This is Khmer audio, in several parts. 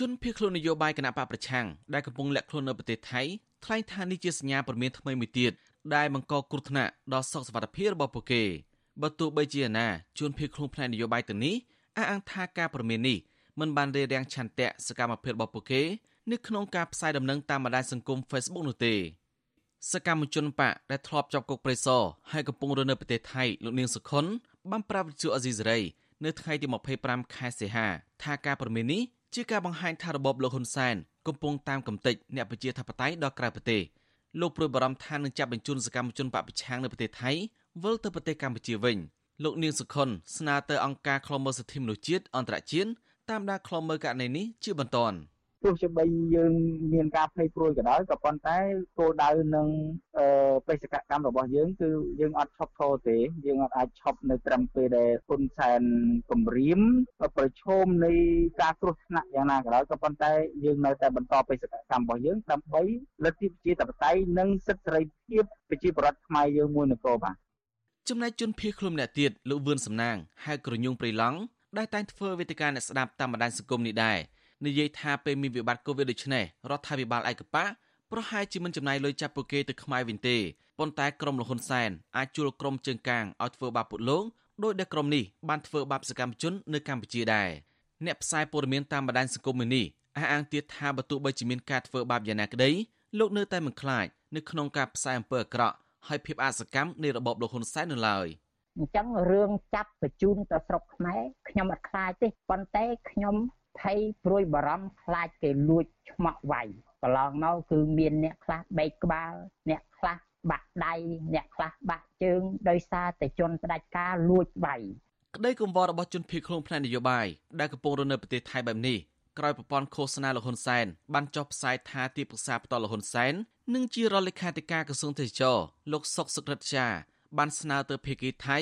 ជនភៀសខ្លួននយោបាយគណៈបកប្រឆាំងដែលកំពុងលាក់ខ្លួននៅប្រទេសថៃថ្លែងថានេះជាសញ្ញាព្រមានថ្មីមួយទៀតដែលបង្កគ្រោះថ្នាក់ដល់សុខសុវត្ថិភាពរបស់ពួកគេបើទោះបីជាណាជនភៀសខ្លួនផ្នែកនយោបាយទាំងនេះអះអាងថាការព្រមាននេះមិនបានរារាំងឆន្ទៈសកម្មភាពរបស់ពួកគេនៅក្នុងការផ្សាយដំណឹងតាមបណ្ដាញសង្គម Facebook នោះទេសកម្មជនបកដែលធ្លាប់ជាប់គុកព្រៃសរហើយកំពុងរស់នៅប្រទេសថៃលោកនាងសុខុនបានប្រាប់វិទ្យុអេស៊ីសេរីនៅថ្ងៃទី25ខែសីហាថាការព្រមាននេះ ជាការបង្ហាញថារបបលោកហ៊ុនសែនកំពុងតាមកំទេចអ្នកប្រជាធិបតេយ្យដល់ក្រៅប្រទេសលោកព្រួយបារម្ភថានឹងចាប់បញ្ជូនសកម្មជនបពប្រឆាំងនៅប្រទេសថៃវិលទៅប្រទេសកម្ពុជាវិញលោកនាងសុខុនស្នើទៅអង្គការឃ្លាំមើលសិទ្ធិមនុស្សជាតិអន្តរជាតិតាមដានឃ្លាំមើលករណីនេះជាបន្ត ទោះជាបីយើងមានការភ័យព្រួយក៏ដោយក៏ប៉ុន្តែគោលដៅនឹងបេសកកម្មរបស់យើងគឺយើងអត់ឈប់ឈរទេយើងអត់អាចឈប់នៅត្រឹមពេលដែលហ៊ុនសែនគម្រាមប្រឈមនៃការគ្រោះថ្នាក់យ៉ាងណាក៏ដោយក៏ប៉ុន្តែយើងនៅតែបន្តបេសកកម្មរបស់យើងដើម្បីលទ្ធិប្រជាធិបតេយ្យនិងសិទ្ធិសេរីភាពប្រជាពលរដ្ឋខ្មែរយើងមួយនគរបាទចំណែកជនភៀសខ្លួនម្នាក់ទៀតលោកវឿនសំណាងហៅក្រញូងព្រៃឡង់ដែលតែងធ្វើវេទិកាអ្នកស្ដាប់តាមបណ្ដាញសង្គមនេះដែរ និយាយថាពេលមានវិបត្តិកូវីដដូចនេះរដ្ឋាភិបាលឯកបៈប្រហែលជាមិនចំណាយលុយចាប់ពួកគេទៅខ្មែរវិញទេប៉ុន្តែក្រមលហ៊ុនសែនអាចជួលក្រុមជើងកាងឲ្យធ្វើបាបពួកលោកដោយដែលក្រុមនេះបានធ្វើបាបសកម្មជននៅកម្ពុជាដែរអ្នកផ្សាយព័ត៌មានតាមបណ្ដាញសង្គមនេះអះអាងទៀតថាបើទោះបីជាមានការធ្វើបាបយ៉ាងណាក្តីលោកនៅតែមិនខ្លាចនៅក្នុងការផ្សាយអំពើអាក្រក់ហើយភាពអសកម្មនៃរបបលោកហ៊ុនសែននៅឡើយអញ្ចឹងរឿងចាប់បញ្ជូនទៅស្រុកខ្មែរខ្ញុំអត់ខ្លាចទេប៉ុន្តែខ្ញុំ ភ័យព្រួយបារម្ភខ្លាចគេលួចឆ្មក់វាយកន្លងមកគឺមានអ្នកខ្លះបែកក្បាលអ្នកខ្លះបាក់ដៃអ្នកខ្លះបាក់ជើងដោយសារតែជនផ្ដាច់ការលួចវាយក្តីកង្វល់របស់ជនភៀសខ្លួនផ្នែកនយោបាយដែលកំពុងរស់នៅប្រទេសថៃបែបនេះក្រោយប្រព័ន្ធឃោសនាលហ៊ុនសែនបានចុះផ្សាយថាទីប្រឹក្សាផ្ទាល់លហ៊ុនសែននិងជារដ្ឋលេខាធិការក្រសួងទេសចរលោកសុកសុក្រិតជាបានស្នើទៅភៀកគីថៃ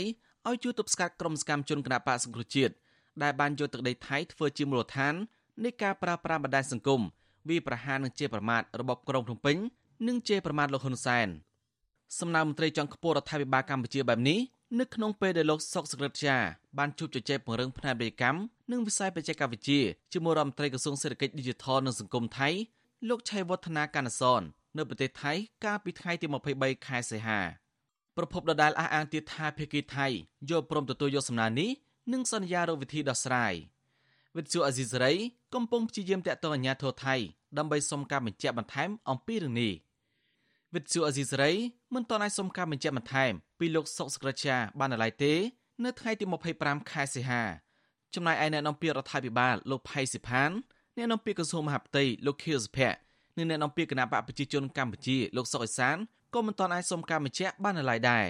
ឲ្យជួយទប់ស្កាត់ក្រុមសកម្មជនគណបកសង្គ្រោះជាតិ ដែលបានយកទឹកដីថៃធ្វើជាមូលដ្ឋាននៃការប្រើប្រាស់បណ្ដាញសង្គមវាប្រហារនឹងជាប្រមាថរបបក្រុងភ្នំពេញនិងជាប្រមាថលោកហ៊ុនសែនសំណើមន្ត្រីចុងខ្ពស់រដ្ឋាភិបាលកម្ពុជាបែបនេះនៅក្នុងពេលដែលលោកសុកសក្រិតជាបានជួបជជែកពង្រឹងផ្នែកវិកម្មនិងវិស័យបច្ចេកវិទ្យាជាមួយរដ្ឋមន្ត្រីក្រសួងសេដ្ឋកិច្ច Digital និងសង្គមថៃលោកឆៃវឌ្ឍនាកណ្ណសននៅប្រទេសថៃកាលពីថ្ងៃទី23ខែសីហាប្រពន្ធដដែលអះអាងទៀតថាភាគីថៃយកព្រមទទួលយកសំណើនេះ និងសន្យារកវិធីដោះស្រាយវិទ្យុអេស៊ីសរ៉ៃកំពុងព្យាយាមតាក់ទងអាជ្ញាធរថៃដើម្បីសុំការបញ្ជាក់បន្ថែមអំពីរឿងនេះវិទ្យុអេស៊ីសរ៉ៃមិនទាន់អាចសុំការបញ្ជាក់បន្ថែមពីលោកសុកសក្រាជាបាននៅឡើយទេ នៅថ្ងៃទី25ខែសីហាចំណែកឯអ្នកនាំពាក្យរដ្ឋាភិបាលលោកផៃសិផានអ្នកនាំពាក្យក្រសួងមហាផ្ទៃលោកខៀវសុភ័ក្រនិងអ្នកនាំពាក្យគណៈបកប្រជាជនកម្ពុជាលោកសុកអេសានក៏មិនទាន់អាចសុំការបញ្ជាក់បាននៅឡើយដែរ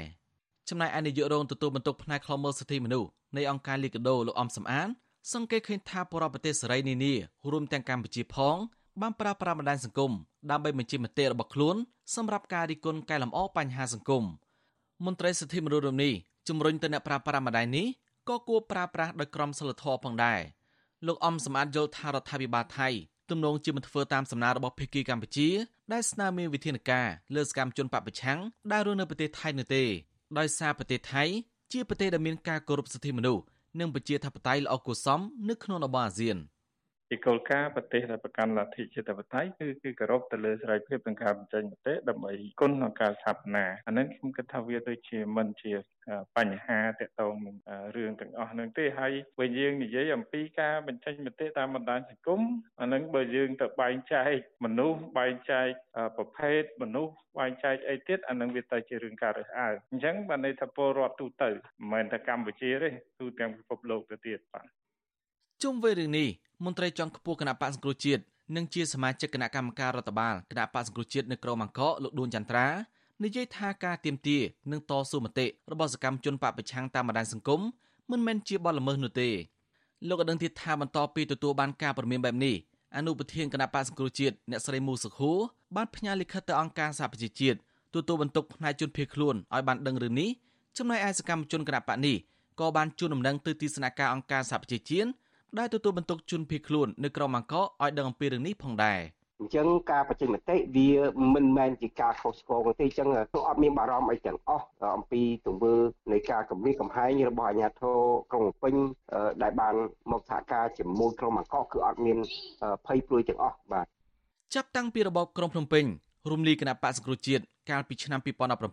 ចំណែកឯនាយករងទទួលបន្ទុកផ្នែកខ្លមមើលសិទ្ធិមនុស្សនៃអង្គការលីកាដូលោកអំសំអានសង្កេតឃើញថាបរិបទសេរីនានារួមទាំងកម្ពុជាផងបានប្រើប្រាស់បណ្ដាញសង្គមដើម្បីបញ្ជាមតិរបស់ខ្លួនសម្រាប់ការរិះគន់កែលម្អបញ្ហាសង្គមមន្ត្រីសិទ្ធិមនុស្សរំនេះជំរុញទៅអ្នកប្រើប្រាស់បណ្ដាញនេះក៏គួរប្រើប្រាស់ដោយក្រមសីលធម៌ផងដែរលោកអំសម្បត្តិយល់ថារដ្ឋាភិបាលថៃទំនងជាមិនធ្វើតាមសំណើរបស់ភាគីកម្ពុជាដែលស្នើមានវិធានការលើសកម្មជនបពប្រឆាំងដែលរស់នៅប្រទេសថៃនោះទេ ដោយសារប្រទេសថៃជាប្រទេសដែលមានការគោរពសិទ្ធិមនុស្សនិងប្រជាធិបតេយ្យល្អគួរសមនៅក្នុងតំបន់អាស៊ាន ជាគោលការណ៍ប្រទេសដែលប្រកាន់លទ្ធិជាតិបតៃគឺគឺគោរពទៅលើសេរីភាពនិងការបញ្ចេញមតិដើម្បីគុណក្នុងការស្ថាបនាអានឹងខ្ញុំគិតថាវាដូចជាមិនជាបញ្ហាតកតងនឹងរឿងទាំងអស់នឹងទេហើយបើយើងនិយាយអំពីការបញ្ចេញមតិតាមបណ្ដាញសង្គមអានឹងបើយើងទៅបែងចែកមនុស្សបែងចែកប្រភេទមនុស្សបែងចែកអីទៀតអានឹងវាទៅជារឿងការរើសអើងអញ្ចឹងបានន័យថាពលរដ្ឋទូទៅមិនមែនតែកម្ពុជាទេទូទាំងពិភពលោកទៅទៀតបាទជុំវិញរឿងនេះ មន្ត្រីជាន់ខ្ពស់គណៈបកសង្គ្រោះជាតិនិងជាសមាជិកគណៈកម្មការរដ្ឋបាលគណៈបកសង្គ្រោះជាតិនៅក្រុងបាងកកលោកដួនចន្ទ្រានិយាយថាការទៀមទានិងតស៊ូមតិរបស់សកម្មជនបពប្រឆាំងតាមបណ្ដាញសង្គមមិនមែនជាបទល្មើសនោះទេលោកក៏ដឹងទៀតថាបន្តពីទទួលបានការព្រមានបែបនេះអនុប្រធានគណៈបកសង្គ្រោះជាតិអ្នកស្រីមូសុខួរបានផ្ញើលិខិតទៅអង្គការសហប្រជាជាតិទទួលបន្ទុកផ្នែកជនភៀសខ្លួនឲ្យបានដឹងរឿងនេះចំណែកឯសកម្មជនគណៈបកនេះក៏បានជួនដំណឹងទៅទីស្នាក់ការអង្គការសហប្រជាជាតិ ដែលទទួលបន្ទុកជនភៀសខ្លួននៅក្រុងបាងកកឲ្យដឹងអំពីរឿងនេះផងដែរអញ្ចឹងការបញ្ចេញមតិវាមិនមែនជាការខុសឆ្គងទេអញ្ចឹងខ្ញុំអត់មានបារម្ភអីទាំងអស់អំពីទង្វើនៃការគម្រាមកំហែងរបស់អាជ្ញាធរក្រុងភ្នំពេញដែលបានមកសហការជាមួយក្រុមអាកកគឺអត់មានភ័យព្រួយទាំងអស់បាទចាប់តាំងពីរបបក្រុងភ្នំពេញរំលីគណៈបកសង្គ្រោះជាតិកាលពីឆ្នាំ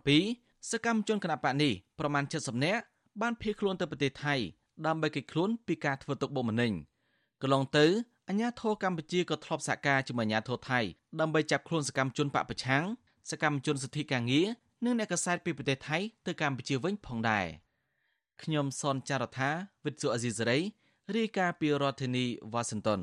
2017សកម្មជនគណៈបកនេះប្រមាណ70នាក់បានភៀសខ្លួនទៅប្រទេសថៃ ដើម្បីគេចខ្លួនពីការធ្វើទុកបុកម្នេញកន្លងទៅអាញាធរកម្ពុជាក៏ធ្លាប់សហការជាមួយអាញាធរថៃដើម្បីចាប់ខ្លួនសកម្មជនបកប្រឆាំងសកម្មជនសិទ្ធិការងារនិងអ្នកកសែតពីប្រទេសថៃទៅកម្ពុជាវិញផងដែរខ្ញុំសនចាររថាវិទ្យុអេស៊ីសេរីរាយការណ៍ពីរដ្ឋធានីវ៉ាស៊ីនតោន